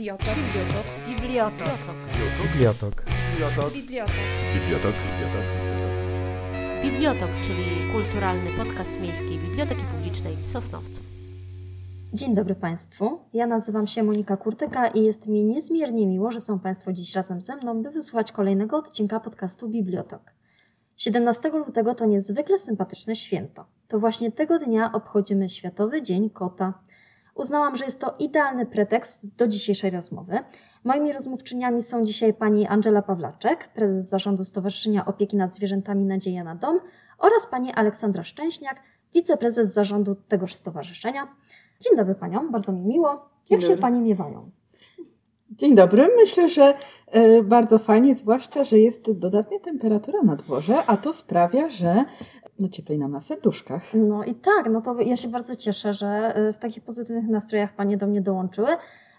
Bibliotok. Bibliotok. Bibliotok. Bibliotok. Bibliotok. Bibliotok. Bibliotok. Bibliotok. Bibliotok, czyli kulturalny podcast Miejskiej Biblioteki Publicznej w Sosnowcu. Dzień dobry Państwu. Ja nazywam się Monika Kurtyka i jest mi niezmiernie miło, że są Państwo dziś razem ze mną, by wysłuchać kolejnego odcinka podcastu Bibliotok. 17 lutego to niezwykle sympatyczne święto. To właśnie tego dnia obchodzimy Światowy Dzień Kota. Uznałam, że jest to idealny pretekst do dzisiejszej rozmowy. Moimi rozmówczyniami są dzisiaj pani Angela Pawlaczek, prezes zarządu Stowarzyszenia Opieki nad Zwierzętami Nadzieja na Dom oraz pani Aleksandra Szczęśniak, wiceprezes zarządu tegoż stowarzyszenia. Dzień dobry paniom, bardzo mi miło. Jak się panie miewają? Dzień dobry. Myślę, że bardzo fajnie, zwłaszcza, że jest dodatnia temperatura na dworze, a to sprawia, że no, cieplej nam na serduszkach. No i tak, no to ja się bardzo cieszę, że y, w takich pozytywnych nastrojach panie do mnie dołączyły.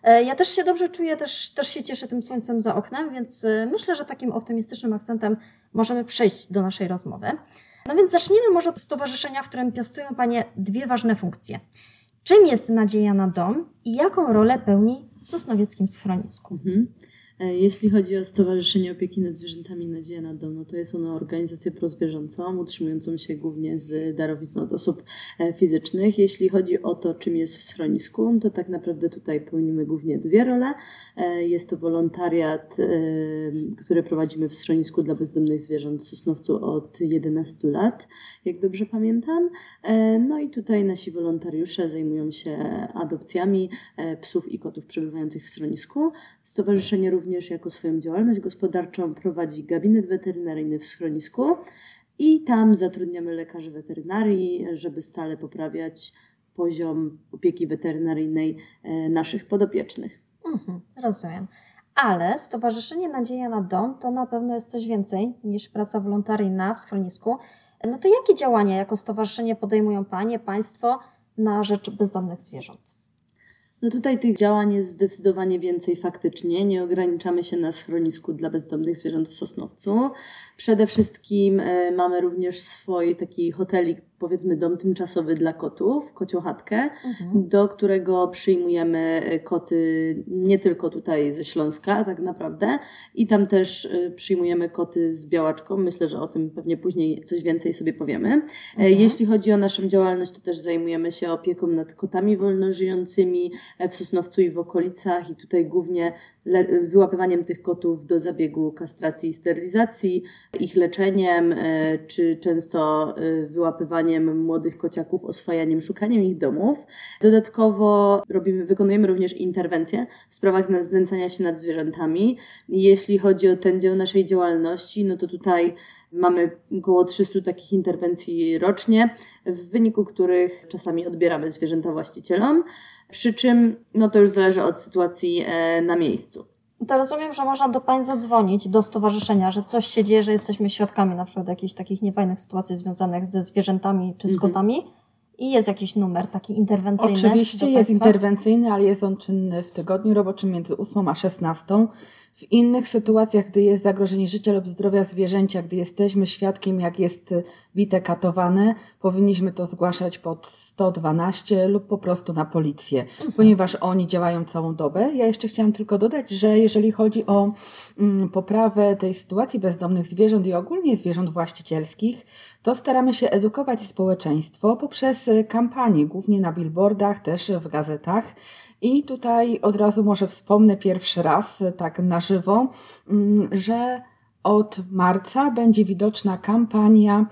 E, Ja też się dobrze czuję, też, też się cieszę tym słońcem za oknem, więc myślę, że takim optymistycznym akcentem możemy przejść do naszej rozmowy. No więc zacznijmy może od stowarzyszenia, w którym piastują panie dwie ważne funkcje. Czym jest Nadzieja na Dom i jaką rolę pełni w Sosnowieckim schronisku? Mhm. E, Jeśli chodzi o Stowarzyszenie Opieki nad Zwierzętami Nadzieja na Dom, no to jest ono organizacją prozwierzęcą, utrzymującą się głównie z darowizn od osób e, fizycznych. Jeśli chodzi o to, czym jest w schronisku, to tak naprawdę tutaj pełnimy głównie dwie role. E, Jest to wolontariat, który prowadzimy w schronisku dla bezdomnych zwierząt w Sosnowcu od 11 lat, jak dobrze pamiętam. No i tutaj nasi wolontariusze zajmują się adopcjami psów i kotów przebywających w schronisku. Stowarzyszenie również jako swoją działalność gospodarczą prowadzi gabinet weterynaryjny w schronisku i tam zatrudniamy lekarzy weterynarii, żeby stale poprawiać poziom opieki weterynaryjnej e, naszych podopiecznych. Mhm, rozumiem. Ale Stowarzyszenie Nadzieja na Dom to na pewno jest coś więcej niż praca wolontaryjna w schronisku. No to jakie działania jako stowarzyszenie podejmują Panie, Państwo na rzecz bezdomnych zwierząt? No tutaj tych działań jest zdecydowanie więcej faktycznie. Nie ograniczamy się na schronisku dla bezdomnych zwierząt w Sosnowcu. Przede wszystkim e, mamy również swój taki hotelik, powiedzmy dom tymczasowy dla kotów, kocią chatkę, do którego przyjmujemy e, koty nie tylko tutaj ze Śląska tak naprawdę i tam też e, przyjmujemy koty z białaczką. Myślę, że o tym pewnie później coś więcej sobie powiemy. E, Jeśli chodzi o naszą działalność, to też zajmujemy się opieką nad kotami wolnożyjącymi w Sosnowcu i w okolicach i tutaj głównie wyłapywaniem tych kotów do zabiegu kastracji i sterylizacji, ich leczeniem, e, czy często e, wyłapywaniem młodych kociaków, oswajaniem, szukaniem ich domów. Dodatkowo robimy, wykonujemy również interwencje w sprawach znęcania się nad zwierzętami. Jeśli chodzi o ten dział naszej działalności, no to tutaj mamy około 300 takich interwencji rocznie, w wyniku których czasami odbieramy zwierzęta właścicielom. Przy czym no to już zależy od sytuacji e, na miejscu. To rozumiem, że można do Pań zadzwonić do stowarzyszenia, że coś się dzieje, że jesteśmy świadkami na przykład jakichś takich niefajnych sytuacji związanych ze zwierzętami czy z Mhm. kotami i jest jakiś numer taki interwencyjny. Oczywiście jest interwencyjny, ale jest on czynny w tygodniu roboczym między 8 a 16. W innych sytuacjach, gdy jest zagrożenie życia lub zdrowia zwierzęcia, gdy jesteśmy świadkiem, jak jest bite katowane, powinniśmy to zgłaszać pod 112 lub po prostu na policję, ponieważ oni działają całą dobę. Ja jeszcze chciałam tylko dodać, że jeżeli chodzi o mm, poprawę tej sytuacji bezdomnych zwierząt i ogólnie zwierząt właścicielskich, to staramy się edukować społeczeństwo poprzez kampanie, głównie na billboardach, też w gazetach. I tutaj od razu może wspomnę pierwszy raz, tak na żywo, mm, że od marca będzie widoczna kampania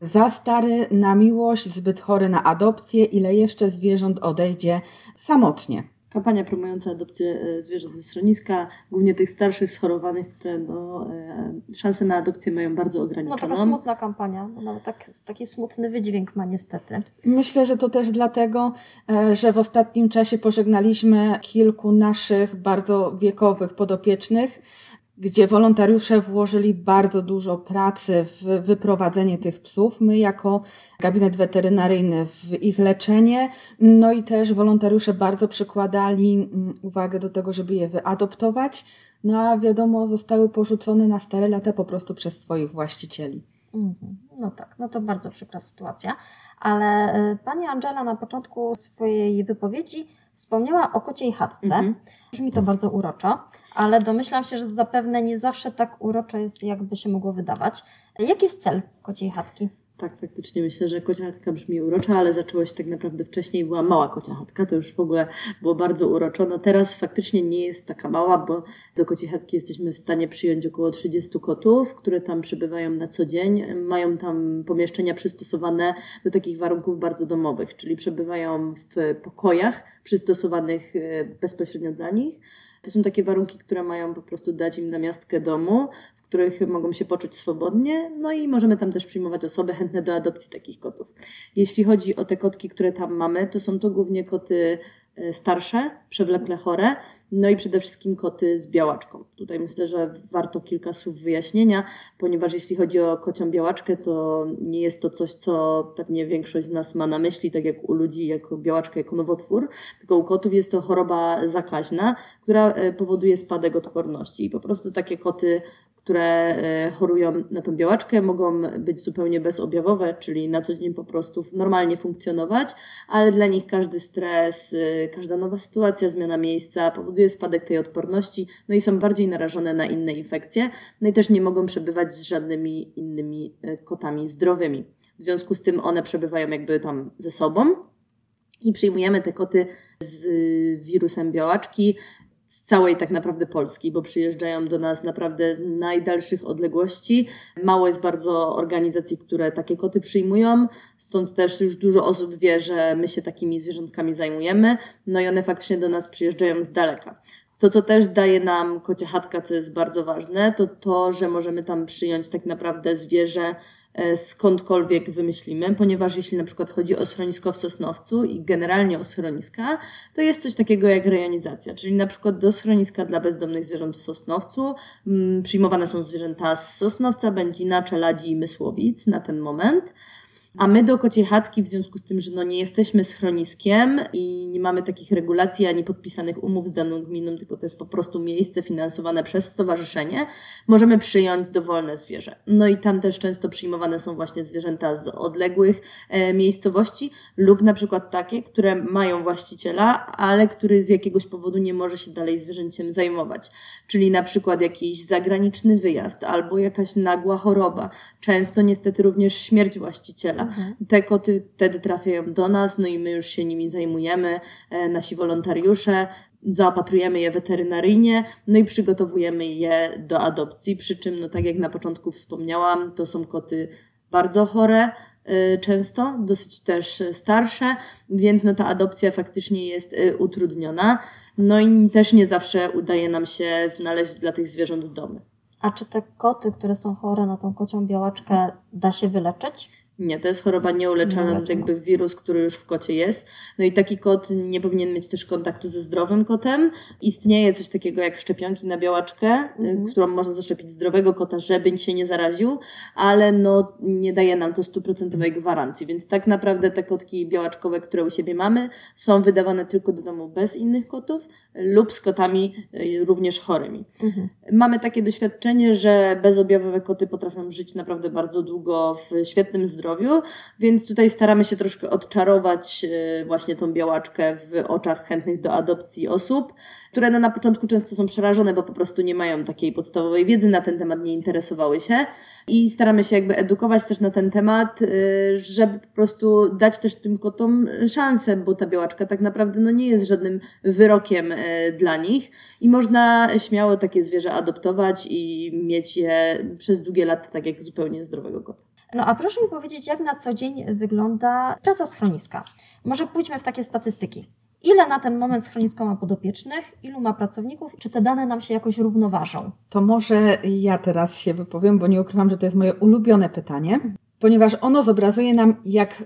za stary na miłość, zbyt chory na adopcję, ile jeszcze zwierząt odejdzie samotnie. Kampania promująca adopcję e, zwierząt ze schroniska, głównie tych starszych, schorowanych, które no, e, szanse na adopcję mają bardzo No ograniczoną. taka smutna kampania, no, nawet tak, taki smutny wydźwięk ma niestety. Myślę, że to też dlatego, e, że w ostatnim czasie pożegnaliśmy kilku naszych bardzo wiekowych podopiecznych, gdzie wolontariusze włożyli bardzo dużo pracy w wyprowadzenie tych psów. My jako gabinet weterynaryjny w ich leczenie, no i też wolontariusze bardzo przykładali mm, uwagę do tego, żeby je wyadoptować. No a wiadomo, zostały porzucone na stare lata po prostu przez swoich właścicieli. Mhm. No tak, no to bardzo przykra sytuacja. Ale y, pani Angela na początku swojej wypowiedzi Wspomniała o kociej chatce. Mhm. Brzmi to bardzo uroczo, ale domyślam się, że zapewne nie zawsze tak uroczo jest, jakby się mogło wydawać. Jaki jest cel kociej chatki? Tak, faktycznie myślę, że kocia chatka brzmi uroczo, ale zaczęło się tak naprawdę wcześniej, była mała kocia chatka, to już w ogóle było bardzo uroczo. No teraz faktycznie nie jest taka mała, bo do kociej chatki jesteśmy w stanie przyjąć około 30 kotów, które tam przebywają na co dzień. Mają tam pomieszczenia przystosowane do takich warunków bardzo domowych, czyli przebywają w pokojach przystosowanych e, bezpośrednio dla nich. To są takie warunki, które mają po prostu dać im namiastkę domu, w których mogą się poczuć swobodnie, no i możemy tam też przyjmować osoby chętne do adopcji takich kotów. Jeśli chodzi o te kotki, które tam mamy, to są to głównie koty starsze, przewlekle chore, no i przede wszystkim koty z białaczką. Tutaj myślę, że warto kilka słów wyjaśnienia, ponieważ jeśli chodzi o kocią białaczkę, to nie jest to coś, co pewnie większość z nas ma na myśli, tak jak u ludzi, jako białaczkę, jako nowotwór, tylko u kotów jest to choroba zakaźna, która e, powoduje spadek odporności i po prostu takie koty które e, chorują na tą białaczkę, mogą być zupełnie bezobjawowe, czyli na co dzień po prostu normalnie funkcjonować, ale dla nich każdy stres, e, każda nowa sytuacja, zmiana miejsca powoduje spadek tej odporności, no i są bardziej narażone na inne infekcje, no i też nie mogą przebywać z żadnymi innymi e, kotami zdrowymi. W związku z tym one przebywają jakby tam ze sobą. I przyjmujemy te koty z wirusem białaczki z całej tak naprawdę Polski, bo przyjeżdżają do nas naprawdę z najdalszych odległości. Mało jest bardzo organizacji, które takie koty przyjmują, stąd też już dużo osób wie, że my się takimi zwierzątkami zajmujemy, no i one faktycznie do nas przyjeżdżają z daleka. To, co też daje nam kocia chatka, co jest bardzo ważne, to to, że możemy tam przyjąć tak naprawdę zwierzę skądkolwiek wymyślimy, ponieważ jeśli na przykład chodzi o schronisko w Sosnowcu i generalnie o schroniska, to jest coś takiego jak rejonizacja, czyli na przykład do schroniska dla bezdomnych zwierząt w Sosnowcu mm, przyjmowane są zwierzęta z Sosnowca, Będzina, Czeladzi i Mysłowic na ten moment. A my do kociej chatki, w związku z tym, że no nie jesteśmy schroniskiem i nie mamy takich regulacji ani podpisanych umów z daną gminą, tylko to jest po prostu miejsce finansowane przez stowarzyszenie, możemy przyjąć dowolne zwierzę. No i tam też często przyjmowane są właśnie zwierzęta z odległych e, miejscowości lub na przykład takie, które mają właściciela, ale który z jakiegoś powodu nie może się dalej zwierzęciem zajmować. Czyli na przykład jakiś zagraniczny wyjazd albo jakaś nagła choroba. Często niestety również śmierć właściciela. Mhm. Te koty wtedy trafiają do nas, no i my już się nimi zajmujemy, e, nasi wolontariusze, zaopatrujemy je weterynaryjnie, no i przygotowujemy je do adopcji, przy czym, no tak jak na początku wspomniałam, to są koty bardzo chore, e, często, dosyć też starsze, więc no ta adopcja faktycznie jest e, utrudniona. No i też nie zawsze udaje nam się znaleźć dla tych zwierząt domy. A czy te koty, które są chore na tą kocią białaczkę, da się wyleczyć? Nie, to jest choroba nieuleczalna, to jest jakby wirus, który już w kocie jest. No i taki kot nie powinien mieć też kontaktu ze zdrowym kotem. Istnieje coś takiego jak szczepionki na białaczkę, mhm. którą można zaszczepić zdrowego kota, żeby się nie zaraził, ale no nie daje nam to stuprocentowej gwarancji. Więc tak naprawdę te kotki białaczkowe, które u siebie mamy, są wydawane tylko do domu bez innych kotów lub z kotami y, również chorymi. Mhm. Mamy takie doświadczenie, że bezobjawowe koty potrafią żyć naprawdę bardzo długo w świetnym zdrowiu zdrowiu, więc tutaj staramy się troszkę odczarować e, właśnie tą białaczkę w oczach chętnych do adopcji osób, które no na początku często są przerażone, bo po prostu nie mają takiej podstawowej wiedzy na ten temat, nie interesowały się i staramy się jakby edukować też na ten temat, e, żeby po prostu dać też tym kotom szansę, bo ta białaczka tak naprawdę no nie jest żadnym wyrokiem e, dla nich i można śmiało takie zwierzę adoptować i mieć je przez długie lata tak jak zupełnie zdrowego kota. No a proszę mi powiedzieć, jak na co dzień wygląda praca schroniska? Może pójdźmy w takie statystyki. Ile na ten moment schronisko ma podopiecznych, ilu ma pracowników, czy te dane nam się jakoś równoważą? To może ja teraz się wypowiem, bo nie ukrywam, że to jest moje ulubione pytanie, ponieważ ono zobrazuje nam, jak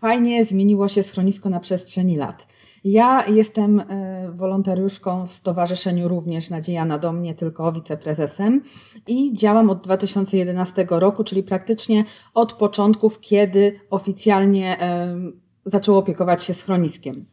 fajnie zmieniło się schronisko na przestrzeni lat. Ja jestem e, wolontariuszką w stowarzyszeniu również Nadzieja na Dom, nie tylko wiceprezesem i działam od 2011 roku, czyli praktycznie od początków, kiedy oficjalnie zaczęło opiekować się schroniskiem.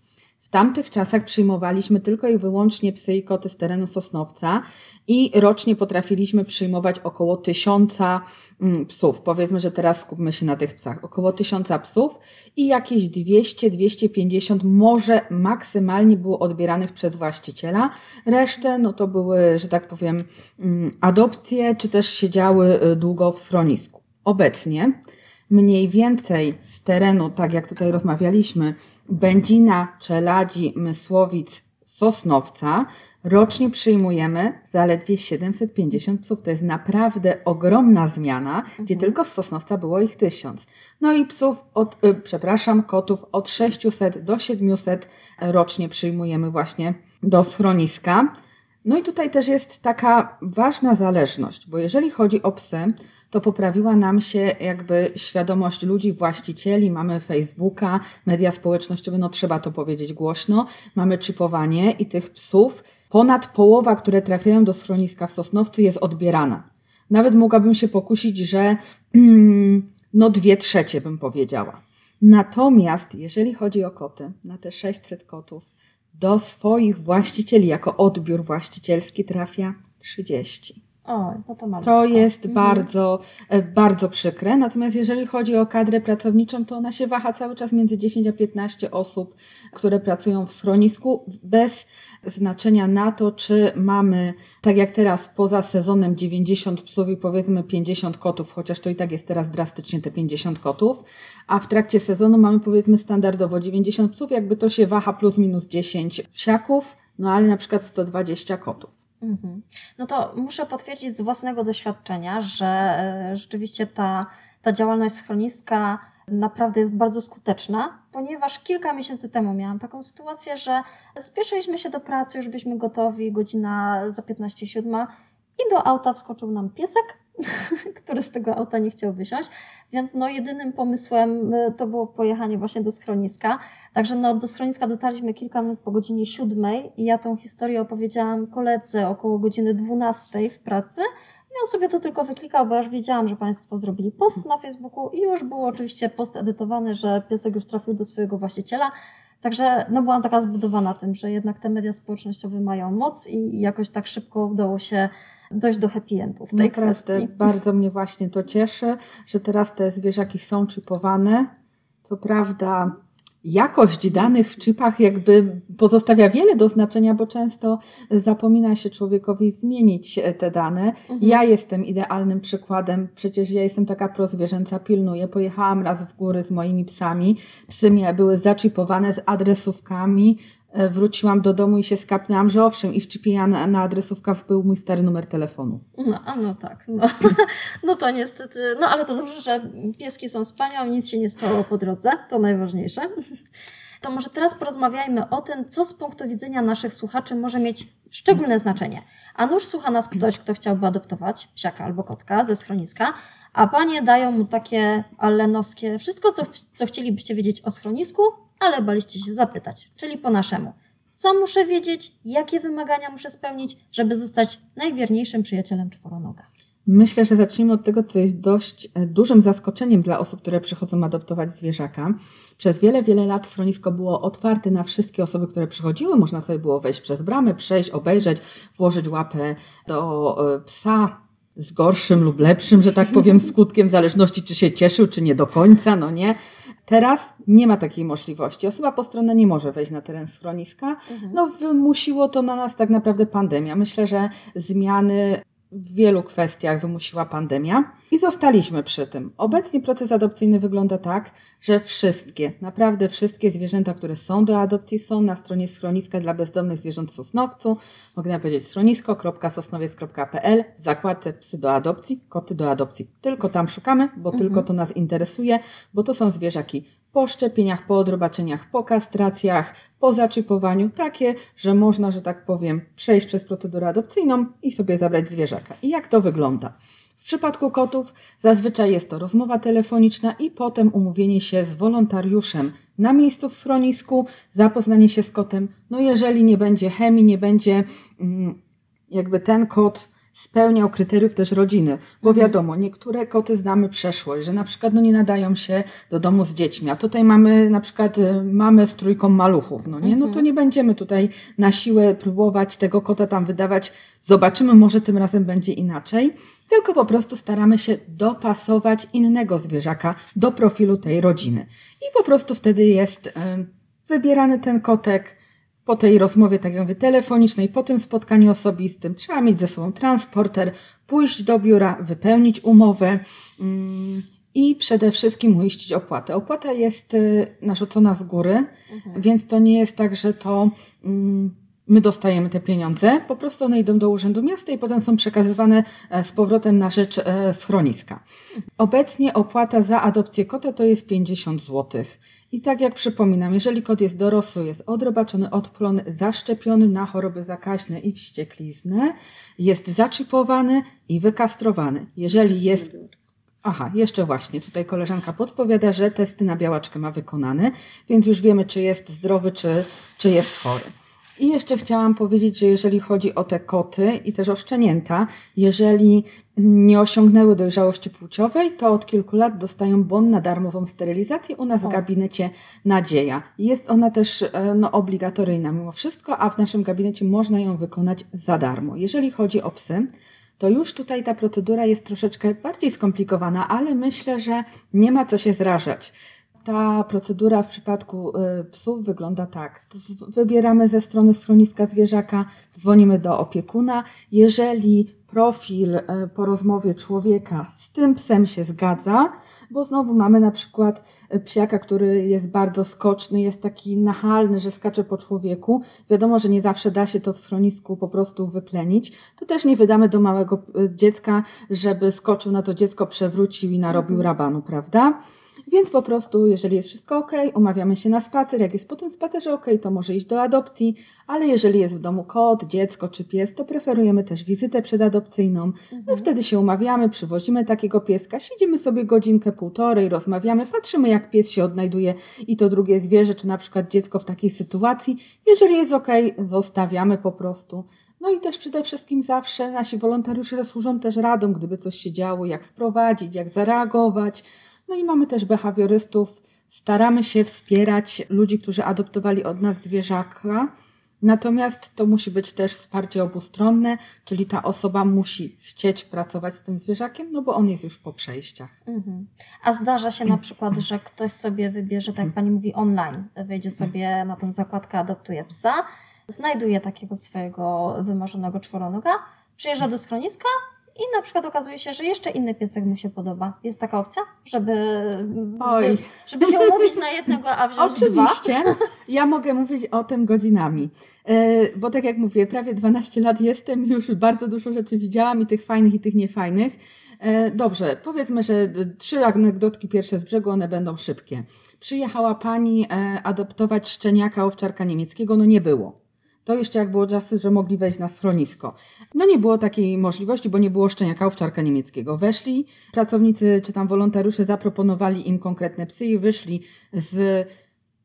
W tamtych czasach przyjmowaliśmy tylko i wyłącznie psy i koty z terenu Sosnowca i rocznie potrafiliśmy przyjmować około tysiąca mm, psów. Powiedzmy, że teraz skupmy się na tych psach. Około tysiąca psów i jakieś 200-250 może maksymalnie było odbieranych przez właściciela. Resztę, no to były, że tak powiem, mm, adopcje, czy też siedziały y, długo w schronisku. Obecnie mniej więcej z terenu, tak jak tutaj rozmawialiśmy, Będzina, Czeladzi, Mysłowic, Sosnowca, rocznie przyjmujemy zaledwie 750 psów. To jest naprawdę ogromna zmiana, mhm. gdzie tylko z Sosnowca było ich tysiąc. No i psów, od, y, przepraszam, kotów od 600 do 700 rocznie przyjmujemy właśnie do schroniska. No i tutaj też jest taka ważna zależność, bo jeżeli chodzi o psy, to poprawiła nam się jakby świadomość ludzi, właścicieli. Mamy Facebooka, media społecznościowe, no trzeba to powiedzieć głośno. Mamy czypowanie i tych psów ponad połowa, które trafiają do schroniska w Sosnowcu jest odbierana. Nawet mogłabym się pokusić, że no dwie trzecie bym powiedziała. Natomiast jeżeli chodzi o koty, na te 600 kotów, do swoich właścicieli jako odbiór właścicielski trafia 30. O, no to To jest mhm. bardzo, e, bardzo przykre. Natomiast jeżeli chodzi o kadrę pracowniczą, to ona się waha cały czas między 10 a 15 osób, które pracują w schronisku, bez znaczenia na to, czy mamy, tak jak teraz, poza sezonem 90 psów i powiedzmy 50 kotów, chociaż to i tak jest teraz drastycznie te 50 kotów, a w trakcie sezonu mamy powiedzmy standardowo 90 psów, jakby to się waha plus minus 10 psiaków, no ale na przykład 120 kotów. Mhm. No to muszę potwierdzić z własnego doświadczenia, że e, rzeczywiście ta, ta działalność schroniska naprawdę jest bardzo skuteczna, ponieważ kilka miesięcy temu miałam taką sytuację, że spieszyliśmy się do pracy, już byliśmy gotowi, godzina za 15.07 i do auta wskoczył nam piesek, który z tego auta nie chciał wysiąść, więc no jedynym pomysłem e, to było pojechanie właśnie do schroniska. Także no do schroniska dotarliśmy kilka minut po godzinie siódmej i ja tą historię opowiedziałam koledze około godziny dwunastej w pracy i on sobie to tylko wyklikał, bo już wiedziałam, że Państwo zrobili post na Facebooku i już był oczywiście post edytowany, że piesek już trafił do swojego właściciela. Także no, byłam taka zbudowana tym, że jednak te media społecznościowe mają moc i jakoś tak szybko udało się dojść do happy endu w tej Naprawdę, kwestii. Bardzo mnie właśnie to cieszy, że teraz te zwierzaki są czypowane. Co prawda jakość danych w chipach jakby pozostawia wiele do znaczenia, bo często zapomina się człowiekowi zmienić te dane. Mhm. Ja jestem idealnym przykładem, przecież ja jestem taka prozwierzęca, pilnuję. Pojechałam raz w góry z moimi psami. Psy mnie były zaczipowane z adresówkami, wróciłam do domu i się skapnęłam, że owszem, i w chipie na, adresówkach był mój stary numer telefonu. No, a no tak. No. no to niestety, no ale to dobrze, że pieski są wspaniałe, nic się nie stało po drodze, to najważniejsze. To może teraz porozmawiajmy o tym, co z punktu widzenia naszych słuchaczy może mieć szczególne znaczenie. A nuż słucha nas ktoś, kto chciałby adoptować psiaka albo kotka ze schroniska, a panie dają mu takie allenowskie wszystko, co, co chcielibyście wiedzieć o schronisku, ale baliście się zapytać, czyli po naszemu. Co muszę wiedzieć, jakie wymagania muszę spełnić, żeby zostać najwierniejszym przyjacielem czworonoga? Myślę, że zacznijmy od tego, co jest dość e, dużym zaskoczeniem dla osób, które przychodzą adoptować zwierzaka. Przez wiele, wiele lat schronisko było otwarte na wszystkie osoby, które przychodziły. Można sobie było wejść przez bramę, przejść, obejrzeć, włożyć łapę do e, psa, z gorszym lub lepszym, że tak powiem, skutkiem, w zależności czy się cieszył, czy nie do końca, no nie. Teraz nie ma takiej możliwości. Osoba postronna nie może wejść na teren schroniska. Mhm. No, wymusiło to na nas tak naprawdę pandemia. Myślę, że zmiany w wielu kwestiach wymusiła pandemia i zostaliśmy przy tym. Obecnie proces adopcyjny wygląda tak, że wszystkie, naprawdę wszystkie zwierzęta, które są do adopcji, są na stronie schroniska dla bezdomnych zwierząt w Sosnowcu. Mogę powiedzieć schronisko.sosnowiec.pl, zakładce psy do adopcji, koty do adopcji. Tylko tam szukamy, bo mhm. tylko to nas interesuje, bo to są zwierzaki po szczepieniach, po odrobaczeniach, po kastracjach, po zaczypowaniu, takie, że można, że tak powiem, przejść przez procedurę adopcyjną i sobie zabrać zwierzaka. I jak to wygląda? W przypadku kotów zazwyczaj jest to rozmowa telefoniczna i potem umówienie się z wolontariuszem na miejscu w schronisku, zapoznanie się z kotem. No jeżeli nie będzie chemii, nie będzie mm, jakby ten kot spełniał kryteriów też rodziny, bo wiadomo, niektóre koty znamy przeszłość, że na przykład no, nie nadają się do domu z dziećmi, a tutaj mamy na przykład y, mamę z trójką maluchów, no nie, no to nie będziemy tutaj na siłę próbować tego kota tam wydawać, zobaczymy, może tym razem będzie inaczej, tylko po prostu staramy się dopasować innego zwierzaka do profilu tej rodziny. I po prostu wtedy jest y, wybierany ten kotek, po tej rozmowie, tak jak mówię, telefonicznej, po tym spotkaniu osobistym, trzeba mieć ze sobą transporter, pójść do biura, wypełnić umowę mm, i przede wszystkim uiścić opłatę. Opłata jest y, narzucona z góry, więc to nie jest tak, że to mm, my dostajemy te pieniądze, po prostu one idą do Urzędu Miasta i potem są przekazywane e, z powrotem na rzecz e, schroniska. Obecnie opłata za adopcję kota to jest 50 zł. I tak jak przypominam, jeżeli kot jest dorosły, jest odrobaczony, odplony, zaszczepiony na choroby zakaźne i wściekliznę, jest zaczipowany i wykastrowany. Jeżeli jest Aha, jeszcze właśnie, tutaj koleżanka podpowiada, że testy na białaczkę ma wykonane, więc już wiemy, czy jest zdrowy, czy, czy jest chory. I jeszcze chciałam powiedzieć, że jeżeli chodzi o te koty i też o szczenięta, jeżeli nie osiągnęły dojrzałości płciowej, to od kilku lat dostają bon na darmową sterylizację u nas w gabinecie Nadzieja. Jest ona też e, no, obligatoryjna mimo wszystko, a w naszym gabinecie można ją wykonać za darmo. Jeżeli chodzi o psy, to już tutaj ta procedura jest troszeczkę bardziej skomplikowana, ale myślę, że nie ma co się zrażać. Ta procedura w przypadku y, psów wygląda tak. Wybieramy ze strony schroniska zwierzaka, dzwonimy do opiekuna. Jeżeli profil y, po rozmowie człowieka z tym psem się zgadza, bo znowu mamy na przykład psiaka, który jest bardzo skoczny, jest taki nachalny, że skacze po człowieku. Wiadomo, że nie zawsze da się to w schronisku po prostu wyplenić. To też nie wydamy do małego y, dziecka, żeby skoczył na to dziecko, przewrócił i narobił rabanu, prawda? Więc po prostu, jeżeli jest wszystko ok, umawiamy się na spacer. Jak jest po tym spacerze ok, to może iść do adopcji, ale jeżeli jest w domu kot, dziecko czy pies, to preferujemy też wizytę przedadopcyjną. My wtedy się umawiamy, przywozimy takiego pieska, siedzimy sobie godzinkę, półtorej, rozmawiamy, patrzymy jak pies się odnajduje i to drugie zwierzę, czy na przykład dziecko w takiej sytuacji. Jeżeli jest ok, zostawiamy po prostu. No i też przede wszystkim zawsze nasi wolontariusze służą też radą, gdyby coś się działo, jak wprowadzić, jak zareagować. No i mamy też behawiorystów. Staramy się wspierać ludzi, którzy adoptowali od nas zwierzaka. Natomiast to musi być też wsparcie obustronne, czyli ta osoba musi chcieć pracować z tym zwierzakiem, no bo on jest już po przejściach. Mhm. A zdarza się na przykład, że ktoś sobie wybierze, tak jak pani mówi, online, wejdzie sobie na tą zakładkę Adoptuje psa, znajduje takiego swojego wymarzonego czworonoga, przyjeżdża do schroniska i na przykład okazuje się, że jeszcze inny piesek mu się podoba. Jest taka opcja, żeby, Oj. żeby się umówić na jednego, a wziąć dwa? Oczywiście. Ja mogę mówić o tym godzinami. E, Bo tak jak mówię, prawie 12 lat jestem, już bardzo dużo rzeczy widziałam i tych fajnych, i tych niefajnych. E, Dobrze, powiedzmy, że trzy anegdotki pierwsze z brzegu, one będą szybkie. Przyjechała pani e, adoptować szczeniaka owczarka niemieckiego, no nie było. To jeszcze jak było czasy, że mogli wejść na schronisko. No nie było takiej możliwości, bo nie było szczeniaka owczarka niemieckiego. Weszli, pracownicy czy tam wolontariusze zaproponowali im konkretne psy i wyszli z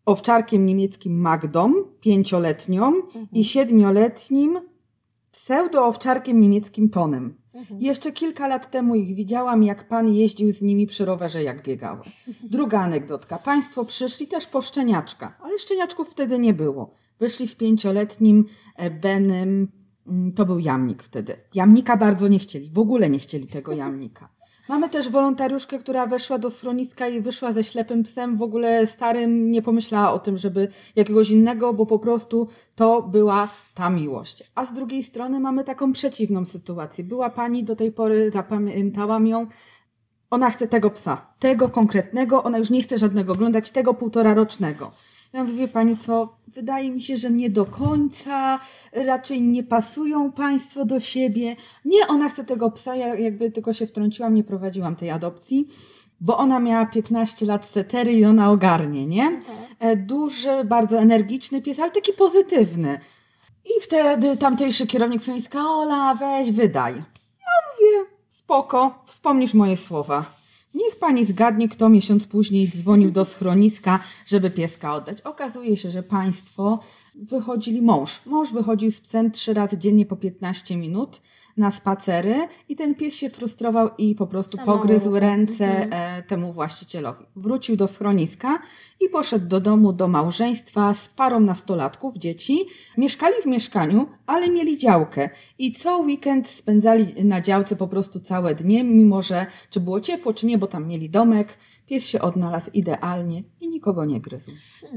owczarkiem niemieckim Magdą, pięcioletnią i siedmioletnim pseudo-owczarkiem niemieckim Tonem. Jeszcze kilka lat temu ich widziałam, jak pan jeździł z nimi przy rowerze, jak biegały. Druga anegdotka. Państwo przyszli też po szczeniaczka, ale szczeniaczków wtedy nie było. Wyszli z pięcioletnim e, Benem, mm, to był jamnik wtedy. Jamnika bardzo nie chcieli, w ogóle nie chcieli tego jamnika. Mamy też wolontariuszkę, która weszła do schroniska i wyszła ze ślepym psem, w ogóle starym, nie pomyślała o tym, żeby jakiegoś innego, bo po prostu to była ta miłość. A z drugiej strony mamy taką przeciwną sytuację. Była pani do tej pory, zapamiętałam ją, ona chce tego psa, tego konkretnego, ona już nie chce żadnego oglądać, tego półtora rocznego. Ja mówię, wie pani co, wydaje mi się, że nie do końca, raczej nie pasują państwo do siebie. Nie, ona chce tego psa, ja jakby tylko się wtrąciłam, nie prowadziłam tej adopcji, bo ona miała 15 lat setery i ona ogarnie, nie? E, Duży, bardzo energiczny pies, ale taki pozytywny. I wtedy tamtejszy kierownik schroniska, Ola, weź, wydaj. Ja mówię, spoko, wspomnisz moje słowa. Niech pani zgadnie, kto miesiąc później dzwonił do schroniska, żeby pieska oddać. Okazuje się, że państwo wychodzili mąż. Mąż wychodził z psem trzy razy dziennie po 15 minut na spacery i ten pies się frustrował i po prostu Samemu. pogryzł ręce Mhm. e, temu właścicielowi. Wrócił do schroniska i poszedł do domu do małżeństwa z parą nastolatków, dzieci. Mieszkali w mieszkaniu, ale mieli działkę i co weekend spędzali na działce po prostu całe dnie, mimo że czy było ciepło, czy nie, bo tam mieli domek. Pies się odnalazł idealnie i nikogo nie gryzł.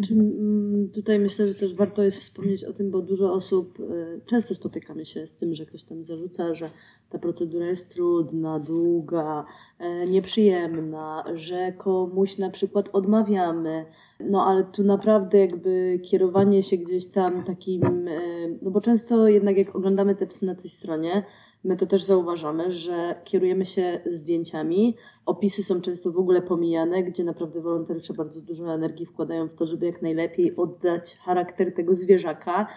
Czy, mm, tutaj myślę, że też warto jest wspomnieć o tym, bo dużo osób, y, często spotykamy się z tym, że ktoś tam zarzuca, że ta procedura jest trudna, długa, e, nieprzyjemna, że komuś na przykład odmawiamy. No ale tu naprawdę jakby kierowanie się gdzieś tam takim, e, no bo często jednak jak oglądamy te psy na tej stronie, my to też zauważamy, że kierujemy się zdjęciami. Opisy są często w ogóle pomijane, gdzie naprawdę wolontariusze bardzo dużo energii wkładają w to, żeby jak najlepiej oddać charakter tego zwierzaka.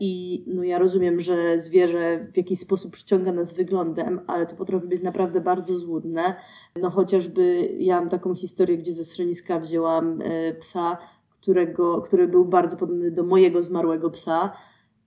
I no ja rozumiem, że zwierzę w jakiś sposób przyciąga nas wyglądem, ale to potrafi być naprawdę bardzo złudne. No chociażby ja mam taką historię, gdzie ze schroniska wzięłam e, psa, którego, który był bardzo podobny do mojego zmarłego psa.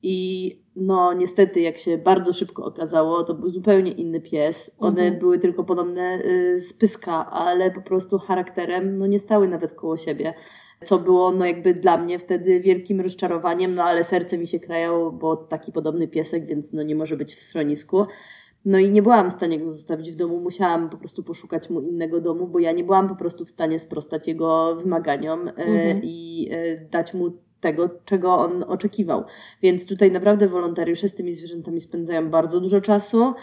I no niestety, jak się bardzo szybko okazało, to był zupełnie inny pies. One Mhm. były tylko podobne y, z pyska, ale po prostu charakterem no nie stały nawet koło siebie. Co było no jakby dla mnie wtedy wielkim rozczarowaniem, no ale serce mi się krajało, bo taki podobny piesek, więc no nie może być w schronisku. No i nie byłam w stanie go zostawić w domu, musiałam po prostu poszukać mu innego domu, bo ja nie byłam po prostu w stanie sprostać jego wymaganiom e, Mhm. i e, dać mu tego, czego on oczekiwał. Więc tutaj naprawdę wolontariusze z tymi zwierzętami spędzają bardzo dużo czasu.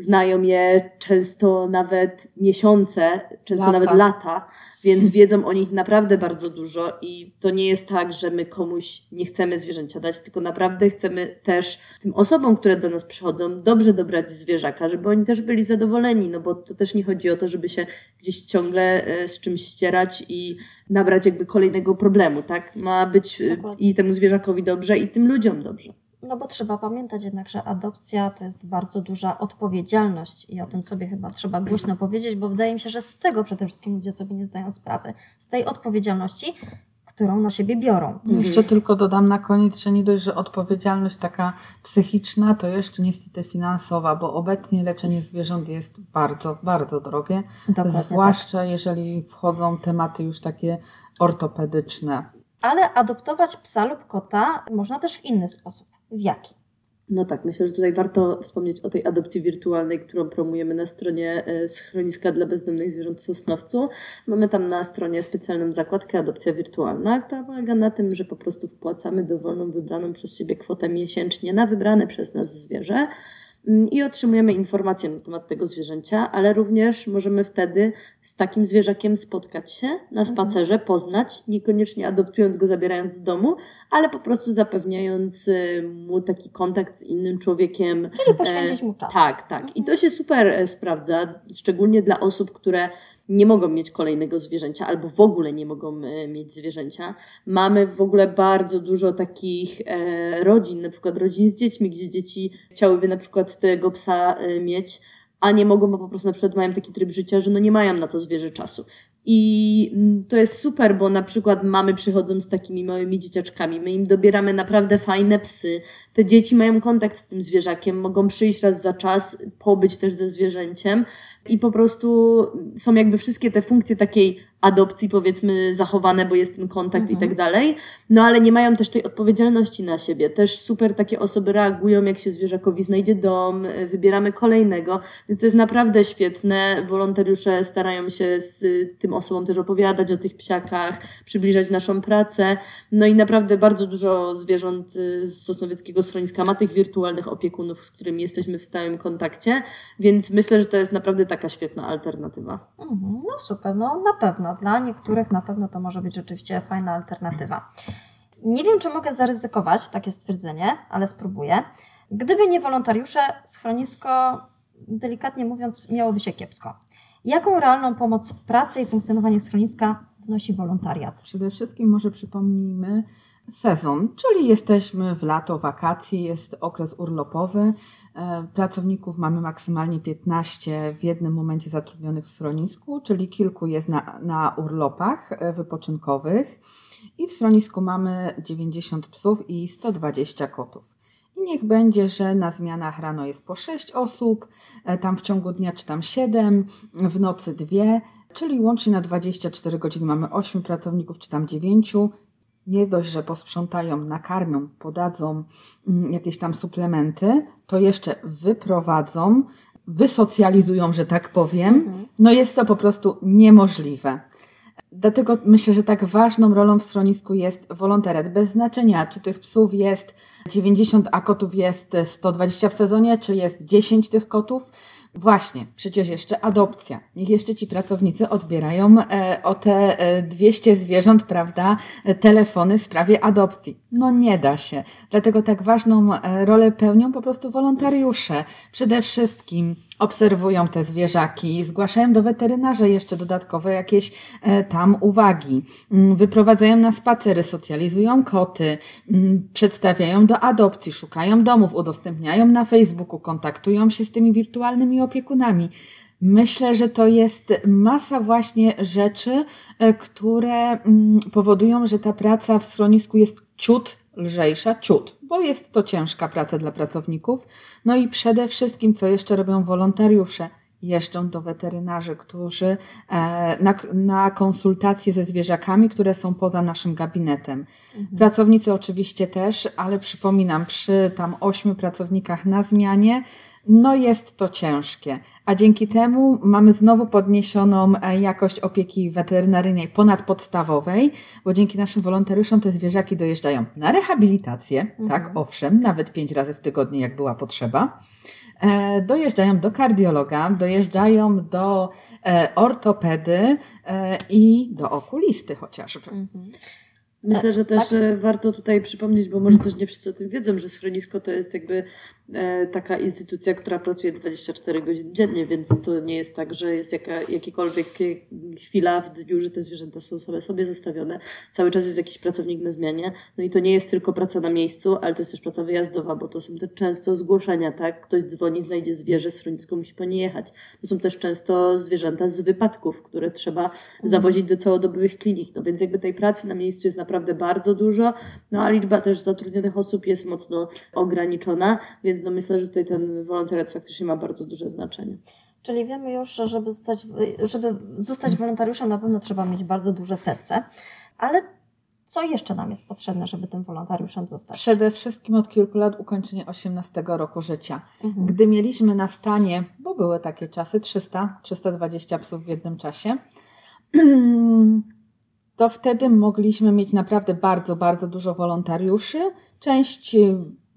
Znają je często nawet miesiące, często Lata. nawet lata, więc wiedzą o nich naprawdę bardzo dużo i to nie jest tak, że my komuś nie chcemy zwierzęcia dać, tylko naprawdę chcemy też tym osobom, które do nas przychodzą, dobrze dobrać zwierzaka, żeby oni też byli zadowoleni, no bo to też nie chodzi o to, żeby się gdzieś ciągle e, z czymś ścierać i nabrać jakby kolejnego problemu, tak? Ma być e, Dokładnie. i temu zwierzakowi dobrze, i tym ludziom dobrze. No bo trzeba pamiętać jednak, że adopcja to jest bardzo duża odpowiedzialność i o tym sobie chyba trzeba głośno powiedzieć, bo wydaje mi się, że z tego przede wszystkim ludzie sobie nie zdają sprawy. Z tej odpowiedzialności, którą na siebie biorą. Jeszcze tylko dodam na koniec, że nie dość, że odpowiedzialność taka psychiczna, to jeszcze niestety finansowa, bo obecnie leczenie zwierząt jest bardzo, bardzo drogie. Dokładnie tak. zwłaszcza jeżeli wchodzą tematy już takie ortopedyczne. Ale adoptować psa lub kota można też w inny sposób. W jaki? No tak, myślę, że tutaj warto wspomnieć o tej adopcji wirtualnej, którą promujemy na stronie e, Schroniska dla Bezdomnych Zwierząt w Sosnowcu. Mamy tam na stronie specjalną zakładkę Adopcja Wirtualna, która polega na tym, że po prostu wpłacamy dowolną, wybraną przez siebie kwotę miesięcznie na wybrane przez nas zwierzę i otrzymujemy informacje na temat tego zwierzęcia, ale również możemy wtedy z takim zwierzakiem spotkać się na spacerze, poznać, niekoniecznie adoptując go, zabierając do domu, ale po prostu zapewniając y, mu taki kontakt z innym człowiekiem. Czyli poświęcić mu czas. Tak, tak. I to się super e, sprawdza, szczególnie dla osób, które nie mogą mieć kolejnego zwierzęcia albo w ogóle nie mogą e, mieć zwierzęcia. Mamy w ogóle bardzo dużo takich e, rodzin, na przykład rodzin z dziećmi, gdzie dzieci chciałyby na przykład tego psa e, mieć, a nie mogą, bo po prostu na przykład mają taki tryb życia, że no nie mają na to zwierzę czasu. I mm, to jest super, bo na przykład mamy przychodzą z takimi małymi dzieciaczkami, my im dobieramy naprawdę fajne psy. Te dzieci mają kontakt z tym zwierzakiem, mogą przyjść raz za czas, pobyć też ze zwierzęciem i po prostu są jakby wszystkie te funkcje takiej adopcji powiedzmy zachowane, bo jest ten kontakt i tak dalej, no ale nie mają też tej odpowiedzialności na siebie. Też super takie osoby reagują, jak się zwierzakowi znajdzie dom, y, wybieramy kolejnego, więc to jest naprawdę świetne. Wolontariusze starają się z tym osobom też opowiadać o tych psiakach, przybliżać naszą pracę, no i naprawdę bardzo dużo zwierząt y, z Sosnowieckiego Schroniska ma tych wirtualnych opiekunów, z którymi jesteśmy w stałym kontakcie, więc myślę, że to jest naprawdę taka świetna alternatywa. Mhm, no super, no na pewno. Dla niektórych na pewno to może być rzeczywiście fajna alternatywa. Nie wiem, czy mogę zaryzykować takie stwierdzenie, ale spróbuję. Gdyby nie wolontariusze, schronisko, delikatnie mówiąc, miałoby się kiepsko. Jaką realną pomoc w pracy i funkcjonowaniu schroniska wnosi wolontariat? Przede wszystkim może przypomnijmy sezon, czyli jesteśmy w lato, wakacje, jest okres urlopowy. E, pracowników mamy maksymalnie 15 w jednym momencie zatrudnionych w schronisku, czyli kilku jest na, na urlopach e, wypoczynkowych. I w schronisku mamy 90 psów i 120 kotów. I niech będzie, że na zmianach rano jest po 6 osób, e, tam w ciągu dnia czy tam 7, w nocy 2, czyli łącznie na 24 godziny mamy 8 pracowników czy tam 9 nie dość, że posprzątają, nakarmią, podadzą mm, jakieś tam suplementy, to jeszcze wyprowadzą, wysocjalizują, że tak powiem. Mhm. No jest to po prostu niemożliwe. Dlatego myślę, że tak ważną rolą w schronisku jest wolontariat. Bez znaczenia, czy tych psów jest 90, a kotów jest 120 w sezonie, czy jest 10 tych kotów Właśnie, przecież jeszcze adopcja. Niech jeszcze ci pracownicy odbierają e, o te e, 200 zwierząt, prawda, e, telefony w sprawie adopcji. No nie da się. Dlatego tak ważną e, rolę pełnią po prostu wolontariusze. Przede wszystkim obserwują te zwierzaki, zgłaszają do weterynarza jeszcze dodatkowe jakieś e, tam uwagi, mm, wyprowadzają na spacery, socjalizują koty, mm, przedstawiają do adopcji, szukają domów, udostępniają na Facebooku, kontaktują się z tymi wirtualnymi opiekunami. Myślę, że to jest masa właśnie rzeczy, e, które mm, powodują, że ta praca w schronisku jest ciut lżejsza, ciut, bo jest to ciężka praca dla pracowników. No i przede wszystkim, co jeszcze robią wolontariusze, jeżdżą do weterynarzy, którzy e, na, na konsultacje ze zwierzakami, które są poza naszym gabinetem. Mhm. Pracownicy oczywiście też, ale przypominam, przy tam ośmiu pracownikach na zmianie, no jest to ciężkie, a dzięki temu mamy znowu podniesioną e, jakość opieki weterynaryjnej ponadpodstawowej, bo dzięki naszym wolontariuszom te zwierzaki dojeżdżają na rehabilitację, mhm. tak, owszem, nawet pięć razy w tygodniu, jak była potrzeba. E, dojeżdżają do kardiologa, dojeżdżają do e, ortopedy e, i do okulisty chociażby. Mhm. Myślę, że też tak? warto tutaj przypomnieć, bo może też nie wszyscy o tym wiedzą, że schronisko to jest jakby taka instytucja, która pracuje 24 godziny dziennie, więc to nie jest tak, że jest jaka, jakikolwiek chwila w dniu, że te zwierzęta są same sobie zostawione. Cały czas jest jakiś pracownik na zmianie. No i to nie jest tylko praca na miejscu, ale to jest też praca wyjazdowa, bo to są te często zgłoszenia, tak? Ktoś dzwoni, znajdzie zwierzę, schronisko musi po nie jechać. To są też często zwierzęta z wypadków, które trzeba zawozić do całodobowych klinik. No więc jakby tej pracy na miejscu jest naprawdę bardzo dużo, no a liczba też zatrudnionych osób jest mocno ograniczona, więc więc no myślę, że tutaj ten wolontariat faktycznie ma bardzo duże znaczenie. Czyli wiemy już, że żeby zostać, żeby zostać wolontariuszem na pewno trzeba mieć bardzo duże serce, ale co jeszcze nam jest potrzebne, żeby tym wolontariuszem zostać? Przede wszystkim od kilku lat ukończenie 18 roku życia. Mhm. Gdy mieliśmy na stanie, bo były takie czasy, 300-320 psów w jednym czasie, to wtedy mogliśmy mieć naprawdę bardzo, bardzo dużo wolontariuszy. Część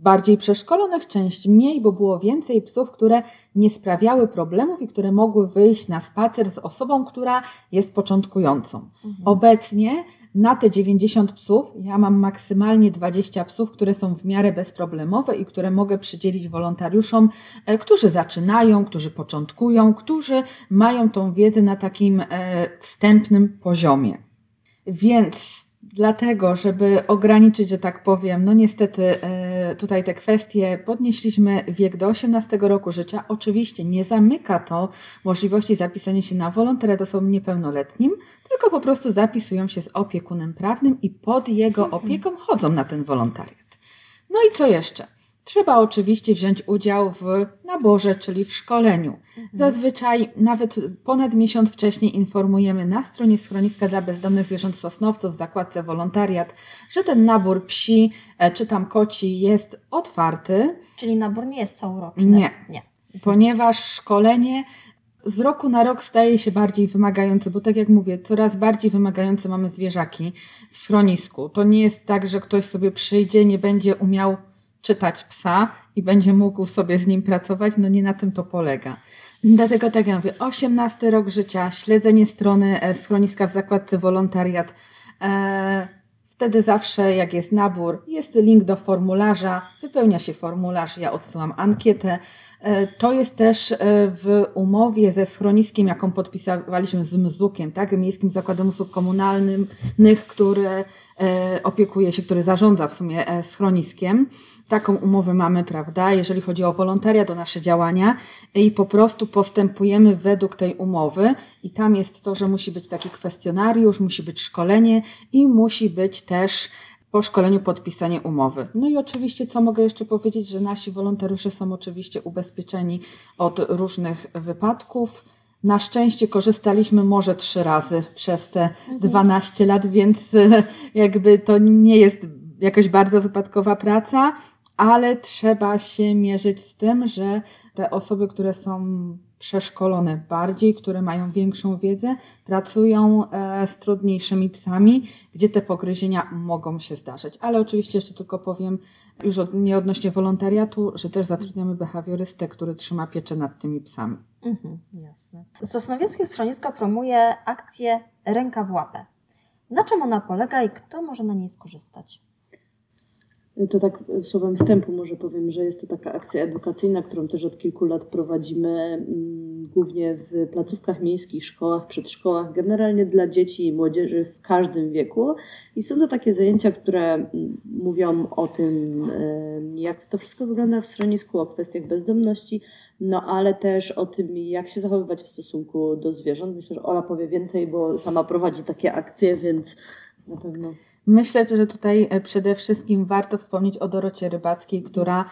bardziej przeszkolonych, część mniej, bo było więcej psów, które nie sprawiały problemów i które mogły wyjść na spacer z osobą, która jest początkującą. Mhm. Obecnie na te 90 psów ja mam maksymalnie 20 psów, które są w miarę bezproblemowe i które mogę przydzielić wolontariuszom, e, którzy zaczynają, którzy początkują, którzy mają tą wiedzę na takim e, wstępnym poziomie. Więc dlatego, żeby ograniczyć, że tak powiem, no niestety e, tutaj te kwestie podnieśliśmy wiek do 18 roku życia. Oczywiście nie zamyka to możliwości zapisania się na wolontariat osobom niepełnoletnim, tylko po prostu zapisują się z opiekunem prawnym i pod jego mhm. opieką chodzą na ten wolontariat. No i co jeszcze? Trzeba oczywiście wziąć udział w naborze, czyli w szkoleniu. Mhm. Zazwyczaj nawet ponad miesiąc wcześniej informujemy na stronie schroniska dla bezdomnych zwierząt Sosnowców w zakładce wolontariat, że ten nabór psi e, czy tam koci jest otwarty. Czyli nabór nie jest całoroczny? Nie. nie. Ponieważ szkolenie z roku na rok staje się bardziej wymagające, bo tak jak mówię, coraz bardziej wymagające mamy zwierzaki w schronisku. To nie jest tak, że ktoś sobie przyjdzie, nie będzie umiał czytać psa i będzie mógł sobie z nim pracować, no nie na tym to polega. Dlatego tak jak mówię, 18 rok życia, śledzenie strony e, schroniska w zakładce wolontariat. E, wtedy zawsze, jak jest nabór, jest link do formularza, wypełnia się formularz, ja odsyłam ankietę. E, to jest też w umowie ze schroniskiem, jaką podpisywaliśmy z MZUK-iem, tak? Miejskim Zakładem Usług Komunalnych, który e, opiekuje się, który zarządza w sumie e, schroniskiem. Taką umowę mamy, prawda, jeżeli chodzi o wolontariat, o nasze działania i po prostu postępujemy według tej umowy i tam jest to, że musi być taki kwestionariusz, musi być szkolenie i musi być też po szkoleniu podpisanie umowy. No i oczywiście, co mogę jeszcze powiedzieć, że nasi wolontariusze są oczywiście ubezpieczeni od różnych wypadków. Na szczęście korzystaliśmy może trzy razy przez te 12 lat, więc e, jakby to nie jest jakaś bardzo wypadkowa praca, ale trzeba się mierzyć z tym, że te osoby, które są przeszkolone bardziej, które mają większą wiedzę, pracują e, z trudniejszymi psami, gdzie te pogryzienia mogą się zdarzyć. Ale oczywiście jeszcze tylko powiem, już od, nie odnośnie wolontariatu, że też zatrudniamy behawiorystę, który trzyma pieczę nad tymi psami. Mhm, jasne. Sosnowieckie schronisko promuje akcję Ręka w łapę. Na czym ona polega i kto może na niej skorzystać? To tak słowem wstępu może powiem, że jest to taka akcja edukacyjna, którą też od kilku lat prowadzimy mm, głównie w placówkach miejskich, szkołach, przedszkołach, generalnie dla dzieci i młodzieży w każdym wieku. I są to takie zajęcia, które mm, mówią o tym, jak to wszystko wygląda w schronisku, o kwestiach bezdomności, no ale też o tym, jak się zachowywać w stosunku do zwierząt. Myślę, że Ola powie więcej, bo sama prowadzi takie akcje, więc na pewno. Myślę, że tutaj e, przede wszystkim warto wspomnieć o Dorocie Rybackiej, która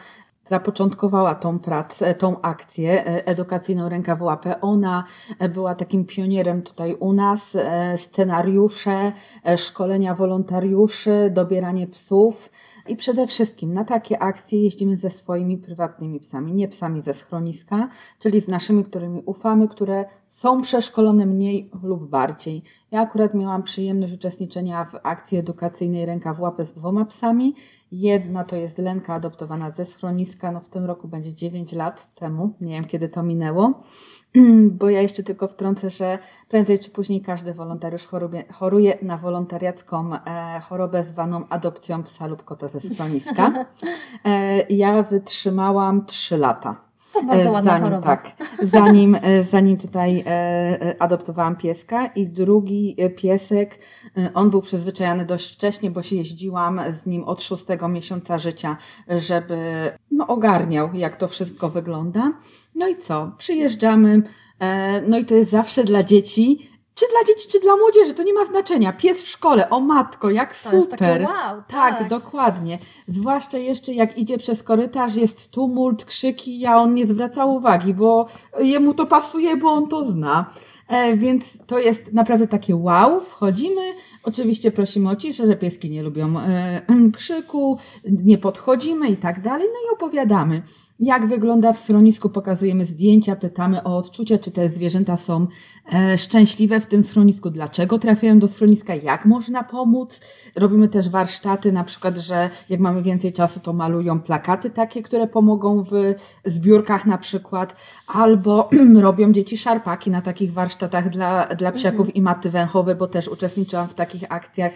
zapoczątkowała tą pracę, tą akcję e, edukacyjną Ręka w łapę. Ona e, była takim pionierem tutaj u nas. Scenariusze, szkolenia wolontariuszy, dobieranie psów. I przede wszystkim na takie akcje jeździmy ze swoimi prywatnymi psami, nie psami ze schroniska, czyli z naszymi, którymi ufamy, które są przeszkolone mniej lub bardziej. Ja akurat miałam przyjemność uczestniczenia w akcji edukacyjnej Ręka w łapę z dwoma psami. Jedna to jest Lenka adoptowana ze schroniska, no w tym roku będzie 9 lat temu, nie wiem kiedy to minęło, bo ja jeszcze tylko wtrącę, że prędzej czy później każdy wolontariusz choruje, choruje na wolontariacką e, chorobę zwaną adopcją psa lub kota ze schroniska. E, ja wytrzymałam 3 lata. To bardzo E, ładna zanim, choroba. Tak, zanim, e, zanim tutaj e, adoptowałam pieska i drugi piesek, on był przyzwyczajony dość wcześnie, bo się jeździłam z nim od szóstego miesiąca życia, żeby no, ogarniał, jak to wszystko wygląda. No i co? Przyjeżdżamy, no i to jest zawsze dla dzieci, czy dla dzieci, czy dla młodzieży, to nie ma znaczenia. Pies w szkole, o matko, jak To super. takie wow, Tak, tak. dokładnie. Zwłaszcza jeszcze jak idzie przez korytarz, jest tumult, krzyki, a on nie zwraca uwagi, bo jemu to pasuje, bo on to zna. E, więc to jest naprawdę takie wow. Wchodzimy, oczywiście prosimy o ciszę, że pieski nie lubią e, krzyku, nie podchodzimy i tak dalej. No i opowiadamy, jak wygląda w schronisku, pokazujemy zdjęcia, pytamy o odczucia, czy te zwierzęta są e, szczęśliwe w tym schronisku, dlaczego trafiają do schroniska, jak można pomóc. Robimy też warsztaty, na przykład, że jak mamy więcej czasu, to malują plakaty takie, które pomogą w zbiórkach na przykład, albo robią dzieci szarpaki na takich warsztatach dla, dla psiaków i maty węchowe, bo też uczestniczyłam w takich akcjach.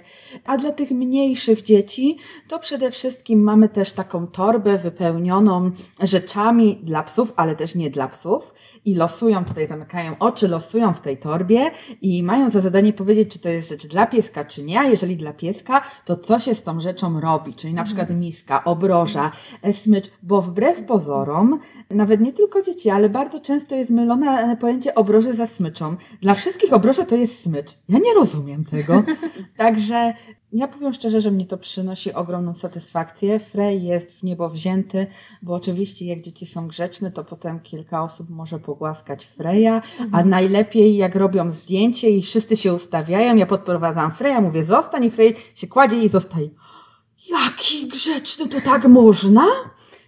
A dla tych mniejszych dzieci, to przede wszystkim mamy też taką torbę wypełnioną rzeczami dla psów, ale też nie dla psów. I losują, tutaj zamykają oczy, losują w tej torbie i mają za zadanie powiedzieć, czy to jest rzecz dla pieska, czy nie. A jeżeli dla pieska, to co się z tą rzeczą robi? Czyli na przykład miska, obroża, e, smycz, bo wbrew pozorom, nawet nie tylko dzieci, ale bardzo często jest mylone pojęcie obroży za smyczą. Dla wszystkich obroża to jest smycz. Ja nie rozumiem tego. Także ja powiem szczerze, że mnie to przynosi ogromną satysfakcję. Frej jest w niebo wzięty, bo oczywiście jak dzieci są grzeczne, to potem kilka osób może pogłaskać Freja, a najlepiej jak robią zdjęcie i wszyscy się ustawiają, ja podprowadzam Freja, mówię zostań i Frej się kładzie i zostaje. Jaki grzeczny, to tak można?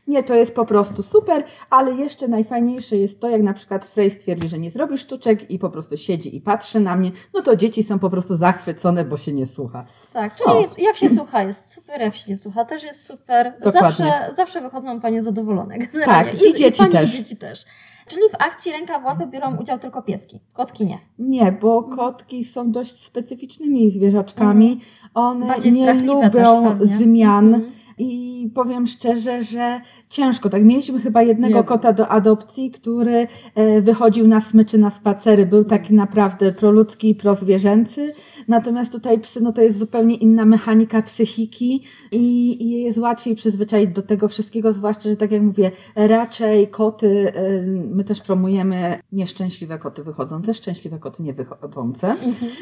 Nie, to jest po prostu super, ale jeszcze najfajniejsze jest to, jak na przykład Frej stwierdzi, że nie zrobi sztuczek i po prostu siedzi i patrzy na mnie, no to dzieci są po prostu zachwycone, bo się nie słucha. Tak, czyli jak się słucha jest super, jak się nie słucha też jest super. Dokładnie. Zawsze, zawsze wychodzą panie zadowolone. Generalnie. Tak, i dzieci pani, też. I dzieci też. Czyli w akcji Ręka w łapę biorą udział tylko pieski, kotki nie. Nie, bo kotki są dość specyficznymi zwierzaczkami. One Bardziej nie lubią zmian. Mhm. I powiem szczerze, że ciężko. Tak, mieliśmy chyba jednego Nie. kota do adopcji, który e, wychodził na smyczy, na spacery. Był taki naprawdę proludzki i prozwierzęcy. Natomiast tutaj psy, no to jest zupełnie inna mechanika psychiki i, i jest łatwiej przyzwyczaić do tego wszystkiego, zwłaszcza, że tak jak mówię, raczej koty, e, my też promujemy nieszczęśliwe koty wychodzące, szczęśliwe koty nie wychodzące.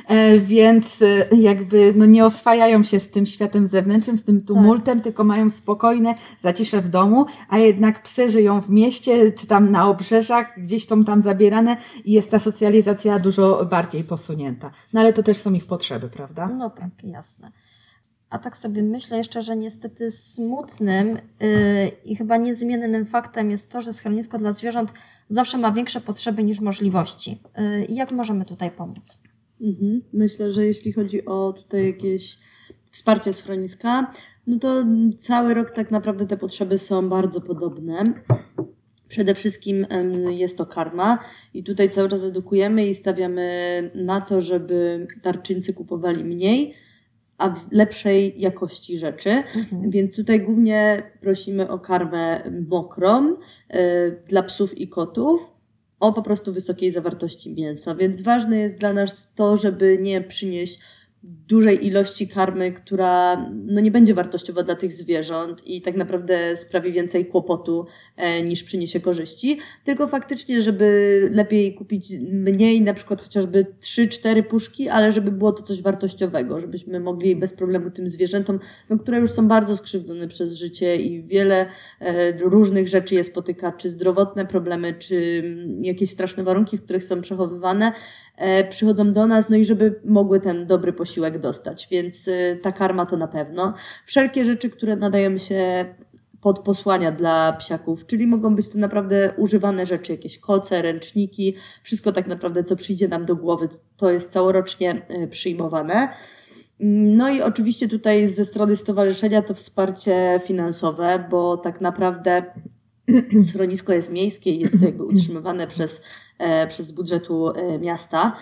E, więc jakby no nie oswajają się z tym światem zewnętrznym, z tym tumultem, tylko mają spokojne zacisze w domu, a jednak psy żyją w mieście, czy tam na obrzeżach, gdzieś są tam zabierane i jest ta socjalizacja dużo bardziej posunięta. No ale to też są ich potrzeby, prawda? No tak, jasne. A tak sobie myślę jeszcze, że niestety smutnym yy, i chyba niezmiennym faktem jest to, że schronisko dla zwierząt zawsze ma większe potrzeby niż możliwości. Yy, jak możemy tutaj pomóc? Mhm. Myślę, że jeśli chodzi o tutaj jakieś wsparcie schroniska, no to cały rok tak naprawdę te potrzeby są bardzo podobne. Przede wszystkim jest to karma i tutaj cały czas edukujemy i stawiamy na to, żeby darczyńcy kupowali mniej, a w lepszej jakości rzeczy. Więc tutaj głównie prosimy o karmę mokrą y, dla psów i kotów o po prostu wysokiej zawartości mięsa. Więc ważne jest dla nas to, żeby nie przynieść dużej ilości karmy, która no nie będzie wartościowa dla tych zwierząt i tak naprawdę sprawi więcej kłopotu e, niż przyniesie korzyści, tylko faktycznie, żeby lepiej kupić mniej, na przykład chociażby 3-4 puszki, ale żeby było to coś wartościowego, żebyśmy mogli bez problemu tym zwierzętom, no, które już są bardzo skrzywdzone przez życie i wiele e, różnych rzeczy je spotyka, czy zdrowotne problemy, czy mm, jakieś straszne warunki, w których są przechowywane, przychodzą do nas, no i żeby mogły ten dobry posiłek dostać, więc e, ta karma to na pewno. Wszelkie rzeczy, które nadają się pod posłania dla psiaków, czyli mogą być to naprawdę używane rzeczy, jakieś koce, ręczniki, wszystko tak naprawdę, co przyjdzie nam do głowy, to jest całorocznie e, przyjmowane. No i oczywiście tutaj ze strony stowarzyszenia to wsparcie finansowe, bo tak naprawdę schronisko jest miejskie i jest to jakby utrzymywane przez, e, przez budżetu e, miasta,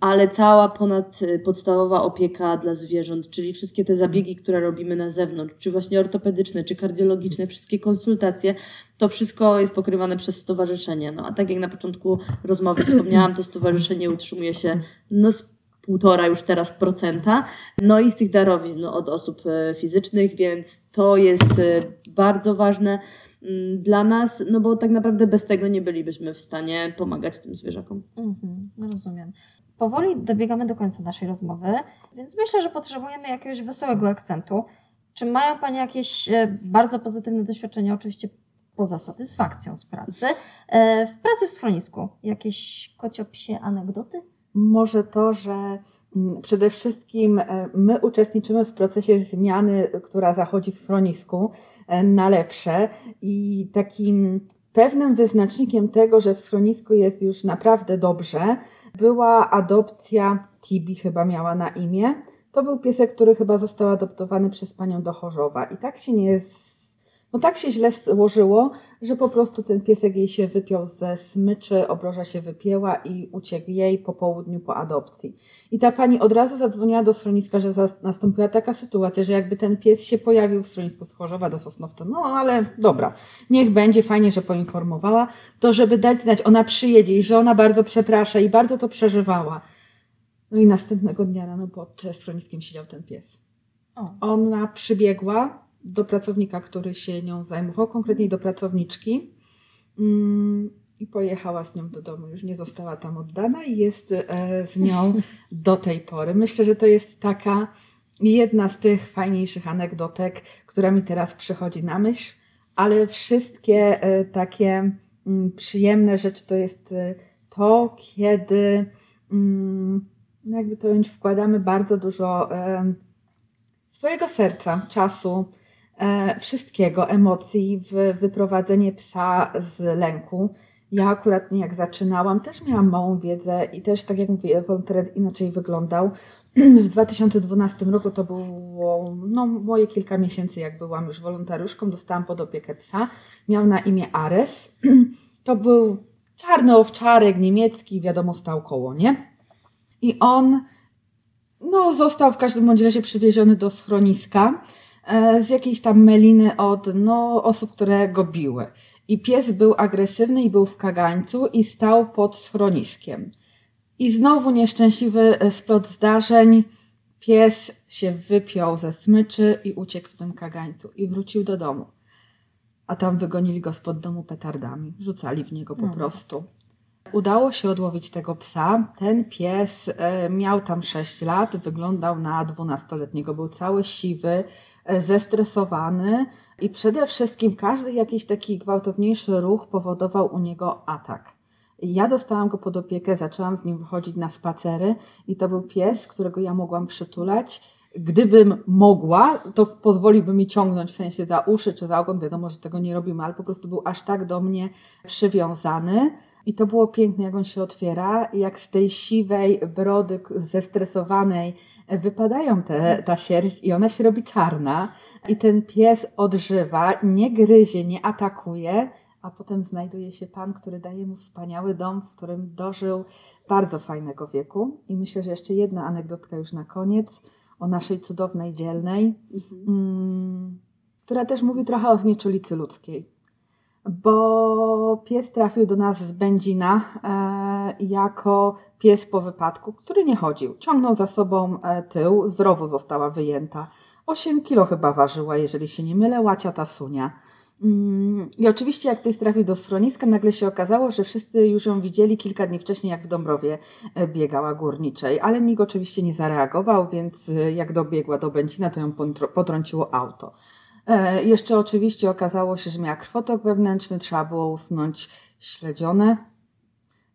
ale cała ponad e, podstawowa opieka dla zwierząt, czyli wszystkie te zabiegi, które robimy na zewnątrz, czy właśnie ortopedyczne, czy kardiologiczne, wszystkie konsultacje, to wszystko jest pokrywane przez stowarzyszenie. No a tak jak na początku rozmowy wspomniałam, to stowarzyszenie utrzymuje się no, z półtora już teraz procenta, no i z tych darowizn no, od osób fizycznych, więc to jest bardzo ważne dla nas, no bo tak naprawdę bez tego nie bylibyśmy w stanie pomagać tym zwierzakom. Mhm, rozumiem. Powoli dobiegamy do końca naszej rozmowy, więc myślę, że potrzebujemy jakiegoś wesołego akcentu. Czy mają Panie jakieś e, bardzo pozytywne doświadczenia, oczywiście poza satysfakcją z pracy, e, w pracy w schronisku? Jakieś kocio-psie anegdoty? Może to, że mm, przede wszystkim e, my uczestniczymy w procesie zmiany, która zachodzi w schronisku e, na lepsze i takim pewnym wyznacznikiem tego, że w schronisku jest już naprawdę dobrze, była adopcja Tibi chyba miała na imię. To był piesek, który chyba został adoptowany przez panią do Chorzowa i tak się nie no tak się źle złożyło, że po prostu ten piesek jej się wypiął ze smyczy, obroża się wypięła i uciekł jej po południu po adopcji. I ta pani od razu zadzwoniła do schroniska, że nastąpiła taka sytuacja, że jakby ten pies się pojawił w schronisku z Chorzowa do Sosnowca, no ale dobra, niech będzie, fajnie, że poinformowała, to żeby dać znać, ona przyjedzie i że ona bardzo przeprasza i bardzo to przeżywała. No i następnego dnia rano pod schroniskiem siedział ten pies. O. Ona przybiegła, do pracownika, który się nią zajmował, konkretnie do pracowniczki. Mm, I pojechała z nią do domu. Już nie została tam oddana i jest e, z nią do tej pory. Myślę, że to jest taka jedna z tych fajniejszych anegdotek, która mi teraz przychodzi na myśl, ale wszystkie e, takie mm, przyjemne rzeczy to jest e, to, kiedy mm, jakby to wkładamy bardzo dużo swojego serca, czasu, wszystkiego, emocji w wyprowadzenie psa z lęku. Ja akurat jak zaczynałam, też miałam małą wiedzę i też, tak jak mówię, wolontariat inaczej wyglądał. W 2012 roku to było no, moje kilka miesięcy, jak byłam już wolontariuszką, dostałam pod opiekę psa. Miał na imię Ares. To był czarny owczarek niemiecki, wiadomo, stał koło, nie? I on no, został w każdym bądź razie przywieziony do schroniska. E, z jakiejś tam meliny od no, osób, które go biły. I pies był agresywny i był w kagańcu i stał pod schroniskiem. I znowu nieszczęśliwy splot zdarzeń. Pies się wypiął ze smyczy i uciekł w tym kagańcu i wrócił do domu. A tam wygonili go spod domu petardami. Rzucali w niego po prostu. Udało się odłowić tego psa. Ten pies e, miał tam 6 lat, wyglądał na 12-letniego, był cały siwy, zestresowany i przede wszystkim każdy jakiś taki gwałtowniejszy ruch powodował u niego atak. Ja dostałam go pod opiekę, zaczęłam z nim wychodzić na spacery i to był pies, którego ja mogłam przytulać. Gdybym mogła, to pozwoliłby mi ciągnąć w sensie za uszy czy za ogon. Wiadomo, że tego nie robimy, ale po prostu był aż tak do mnie przywiązany. I to było piękne, jak on się otwiera, jak z tej siwej brody zestresowanej wypadają te, ta sierść i ona się robi czarna. I ten pies odżywa, nie gryzie, nie atakuje, a potem znajduje się pan, który daje mu wspaniały dom, w którym dożył bardzo fajnego wieku. I myślę, że jeszcze jedna anegdotka już na koniec o naszej cudownej dzielnej, mm, która też mówi trochę o znieczulicy ludzkiej bo pies trafił do nas z Będzina e, jako pies po wypadku, który nie chodził. Ciągnął za sobą e, tył, z rowu została wyjęta. 8 kilo chyba ważyła, jeżeli się nie mylę, łacia ta sunia. Mm, I oczywiście jak pies trafił do schroniska, nagle się okazało, że wszyscy już ją widzieli kilka dni wcześniej, jak w Dąbrowie e, biegała górniczej, ale nikt oczywiście nie zareagował, więc jak dobiegła do Będzina, to ją potrąciło auto. E, jeszcze oczywiście okazało się, że miała krwotok wewnętrzny, trzeba było usunąć śledzione,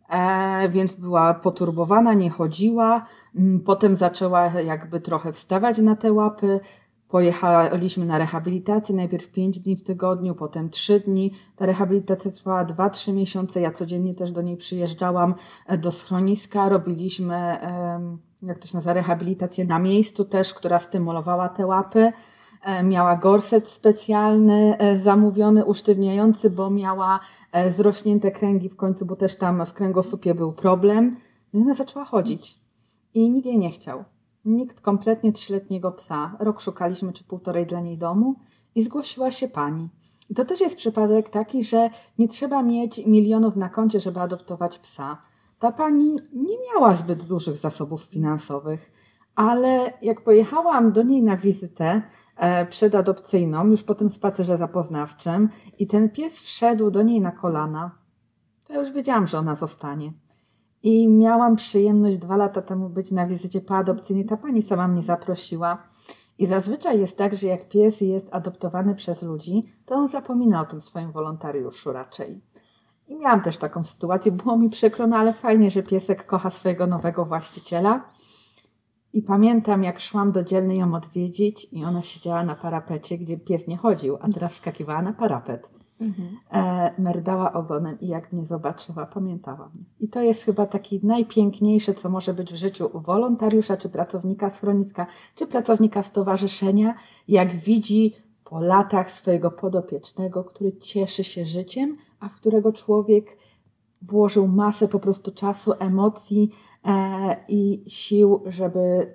e, więc była poturbowana, nie chodziła. Mm, potem zaczęła jakby trochę wstawać na te łapy. Pojechaliśmy na rehabilitację, najpierw 5 dni w tygodniu, potem 3 dni. Ta rehabilitacja trwała 2-3 miesiące. Ja codziennie też do niej przyjeżdżałam e, do schroniska. Robiliśmy, jak to się nazywa, rehabilitację na miejscu też, która stymulowała te łapy. E, miała gorset specjalny, e, zamówiony, usztywniający, bo miała e, zrośnięte kręgi w końcu, bo też tam w kręgosłupie był problem. No i ona zaczęła chodzić. I nikt jej nie chciał. Nikt kompletnie trzyletniego psa. Rok szukaliśmy, czy półtorej dla niej domu i zgłosiła się pani. I to też jest przypadek taki, że nie trzeba mieć milionów na koncie, żeby adoptować psa. Ta pani nie miała zbyt dużych zasobów finansowych, ale jak pojechałam do niej na wizytę, przedadopcyjną, już po tym spacerze zapoznawczym i ten pies wszedł do niej na kolana, to ja już wiedziałam, że ona zostanie. I miałam przyjemność dwa lata temu być na wizycie poadopcyjnej. Ta pani sama mnie zaprosiła. I zazwyczaj jest tak, że jak pies jest adoptowany przez ludzi, to on zapomina o tym swoim wolontariuszu raczej. I miałam też taką sytuację. Było mi przykro, no ale fajnie, że piesek kocha swojego nowego właściciela. I pamiętam, jak szłam do dzielnej ją odwiedzić i ona siedziała na parapecie, gdzie pies nie chodził, a teraz skakiwała na parapet. Mhm. E, merdała ogonem i jak mnie zobaczyła, pamiętała mnie. I to jest chyba taki najpiękniejsze, co może być w życiu wolontariusza, czy pracownika schroniska, czy pracownika stowarzyszenia, jak widzi po latach swojego podopiecznego, który cieszy się życiem, a w którego człowiek włożył masę po prostu czasu, emocji, E, i sił, żeby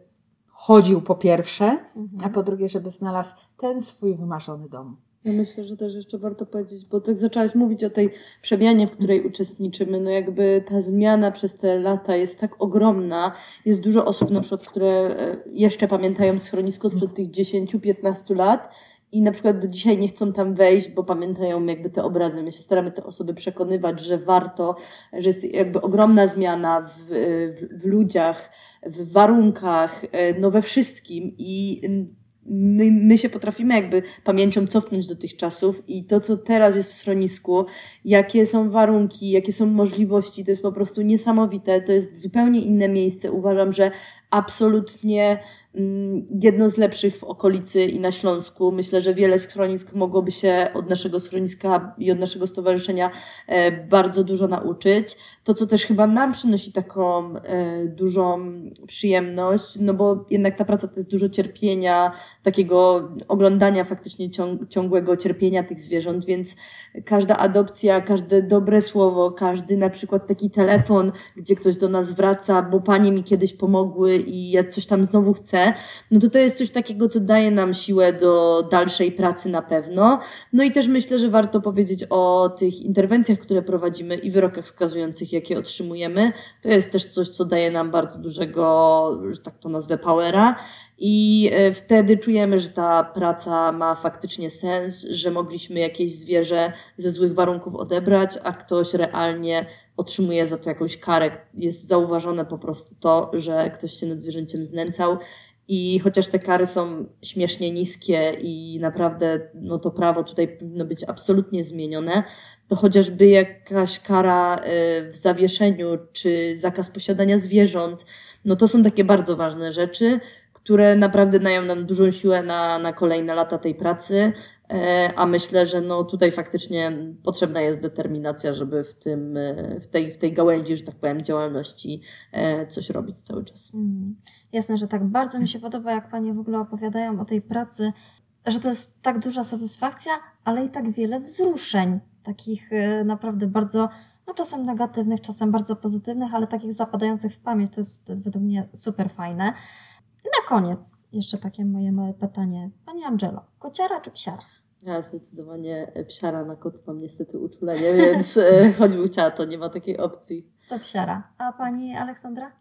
chodził po pierwsze, mhm. a po drugie, żeby znalazł ten swój wymarzony dom. Ja myślę, że też jeszcze warto powiedzieć, bo tak zaczęłaś mówić o tej przemianie, w której uczestniczymy. No jakby ta zmiana przez te lata jest tak ogromna. Jest dużo osób na przykład, które e, jeszcze pamiętają schronisko sprzed tych 10-15 lat i na przykład do dzisiaj nie chcą tam wejść, bo pamiętają jakby te obrazy. My się staramy te osoby przekonywać, że warto, że jest jakby ogromna zmiana w, w, w ludziach, w warunkach, e, no we wszystkim i my, my się potrafimy jakby pamięcią cofnąć do tych czasów i to, co teraz jest w schronisku, jakie są warunki, jakie są możliwości, to jest po prostu niesamowite. To jest zupełnie inne miejsce. Uważam, że absolutnie Mm, jedno z lepszych w okolicy i na Śląsku. Myślę, że wiele schronisk mogłoby się od naszego schroniska i od naszego stowarzyszenia e, bardzo dużo nauczyć. To, co też chyba nam przynosi taką e, dużą przyjemność, no bo jednak ta praca to jest dużo cierpienia, takiego oglądania faktycznie ciągłego cierpienia tych zwierząt, więc każda adopcja, każde dobre słowo, każdy na przykład taki telefon, gdzie ktoś do nas wraca, bo panie mi kiedyś pomogły i ja coś tam znowu chcę, no to to jest coś takiego, co daje nam siłę do dalszej pracy na pewno. No i też myślę, że warto powiedzieć o tych interwencjach, które prowadzimy i wyrokach skazujących, jakie otrzymujemy. To jest też coś, co daje nam bardzo dużego, że tak to nazwę, powera. I e, wtedy czujemy, że ta praca ma faktycznie sens, że mogliśmy jakieś zwierzę ze złych warunków odebrać, a ktoś realnie otrzymuje za to jakąś karę. Jest zauważone po prostu to, że ktoś się nad zwierzęciem znęcał. I chociaż te kary są śmiesznie niskie i naprawdę no to prawo tutaj powinno być absolutnie zmienione, to chociażby jakaś kara e, w zawieszeniu czy zakaz posiadania zwierząt, no to są takie bardzo ważne rzeczy, które naprawdę dają nam dużą siłę na, na kolejne lata tej pracy, a myślę, że no tutaj faktycznie potrzebna jest determinacja, żeby w, tym, e, w, tej, w tej gałęzi, że tak powiem, działalności e, coś robić cały czas. Mm. Jasne, że tak. Bardzo mi się podoba, jak Panie w ogóle opowiadają o tej pracy, że to jest tak duża satysfakcja, ale i tak wiele wzruszeń, takich naprawdę bardzo, no czasem negatywnych, czasem bardzo pozytywnych, ale takich zapadających w pamięć. To jest według mnie super fajne. Na koniec jeszcze takie moje małe pytanie. Pani Angelo, kociara czy psiara? Ja zdecydowanie psiara na kot mam niestety uczulenie, więc e, choćbym chciała, to nie ma takiej opcji. To psiara. A pani Aleksandra?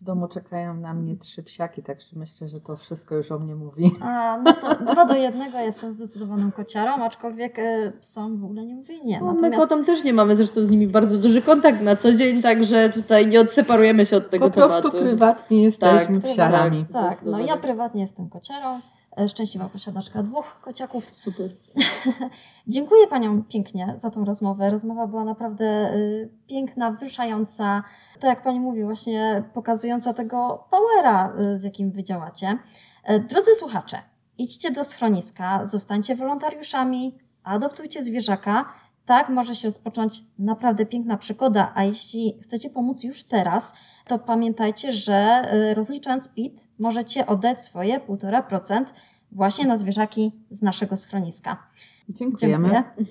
W domu czekają na mnie trzy psiaki, także myślę, że to wszystko już o mnie mówi. A, no to dwa do jednego jestem zdecydowaną kociarą, aczkolwiek y, psom w ogóle nie mówię nie. No, Natomiast... My kotom też nie mamy zresztą z nimi bardzo duży kontakt na co dzień, także tutaj nie odseparujemy się od tego tematu. Po prostu prywatnie jesteśmy tak, psiarami. Tak, tak, no ja prywatnie jestem kociarą. E, szczęśliwa posiadaczka dwóch kociaków. Super. Dziękuję Paniom pięknie za tą rozmowę. Rozmowa była naprawdę y, piękna, wzruszająca. Tak jak Pani mówi, właśnie pokazująca tego powera, y, z jakim Wy działacie. E, drodzy słuchacze, idźcie do schroniska, zostańcie wolontariuszami, adoptujcie zwierzaka. Tak może się rozpocząć naprawdę piękna przygoda, a jeśli chcecie pomóc już teraz, to pamiętajcie, że y, rozliczając PIT możecie oddać swoje 1,5% właśnie na zwierzaki z naszego schroniska. Dziękujemy. Dziękuję.